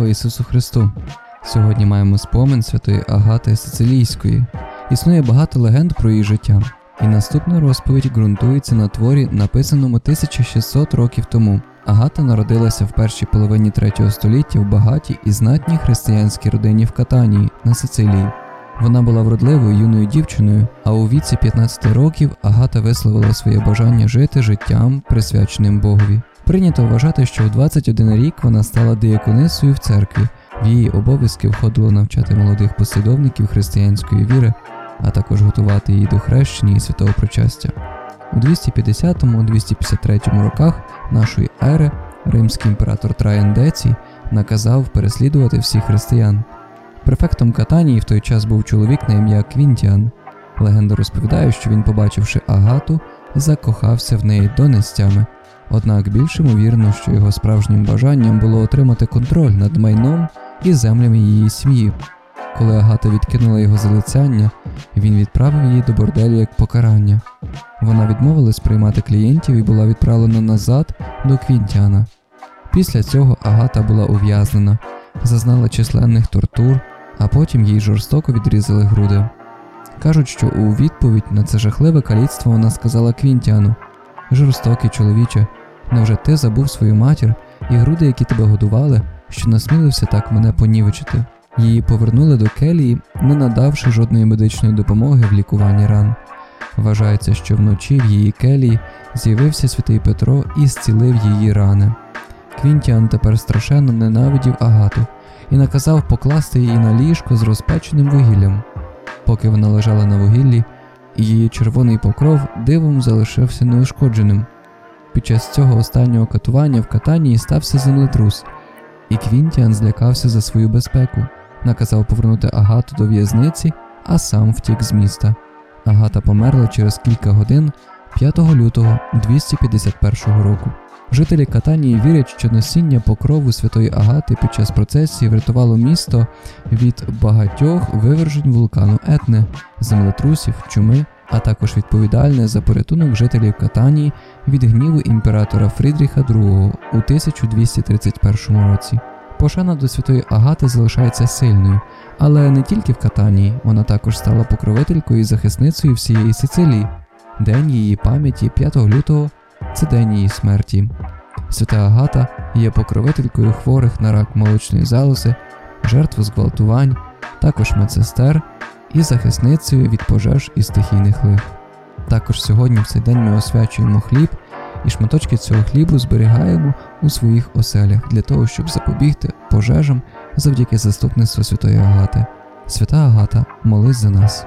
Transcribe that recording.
Слава Ісусу Христу! Сьогодні маємо спомин святої Агати Сицилійської. Існує багато легенд про її життя, і наступна розповідь ґрунтується на творі, написаному 1600 років тому. Агата народилася в першій половині 3 століття в багатій і знатній християнській родині в Катанії на Сицилії. Вона була вродливою юною дівчиною, а у віці 15 років Агата висловила своє бажання жити життям, присвяченим Богові. Прийнято вважати, що в 21 рік вона стала дияконисою в церкві. В її обов'язки входило навчати молодих послідовників християнської віри, а також готувати їх до хрещення і святого причастя. У 250-253 роках нашої ери римський імператор Траян Децій наказав переслідувати всіх християн. Префектом Катанії в той час був чоловік на ім'я Квінтіан. Легенда розповідає, що він, побачивши Агату, закохався в неї до нестями. Однак більш ймовірно, що його справжнім бажанням було отримати контроль над майном і землями її сім'ї. Коли Агата відкинула його залицяння, він відправив її до борделю як покарання. Вона відмовилась приймати клієнтів і була відправлена назад до Квінтіана. Після цього Агата була ув'язнена, зазнала численних тортур, а потім їй жорстоко відрізали груди. Кажуть, що у відповідь на це жахливе каліцтво вона сказала Квінтіану Жорстокий чоловіче, невже ти забув свою матір і груди, які тебе годували, що насмілився так мене понівечити? Її повернули до келії, не надавши жодної медичної допомоги в лікуванні ран. Вважається, що вночі в її келії з'явився святий Петро і зцілив її рани. Квінтіан тепер страшенно ненавидів Агату і наказав покласти її на ліжко з розпеченим вугіллям. Поки вона лежала на вугіллі, її червоний покров дивом залишився неушкодженим. Під час цього останнього катування в катанії стався землетрус, і Квінтіан злякався за свою безпеку, наказав повернути Агату до в'язниці, а сам втік з міста. Агата померла через кілька годин 5 лютого 251 року. Жителі Катанії вірять, що носіння покрову святої Агати під час процесії врятувало місто від багатьох вивержень вулкану Етне, землетрусів, чуми, а також відповідальне за порятунок жителів Катанії від гніву імператора Фрідріха II у 1231 році. Пошана до святої Агати залишається сильною, але не тільки в Катанії, вона також стала покровителькою і захисницею всієї Сицилії. День її пам'яті 5 лютого це день її смерті. Свята Агата є покровителькою хворих на рак молочної залози, жертв зґвалтувань, також медсестер і захисницею від пожеж і стихійних лих. Також сьогодні в цей день ми освячуємо хліб і шматочки цього хлібу зберігаємо у своїх оселях для того, щоб запобігти пожежам завдяки заступництву Святої Агати. Свята Агата, молись за нас.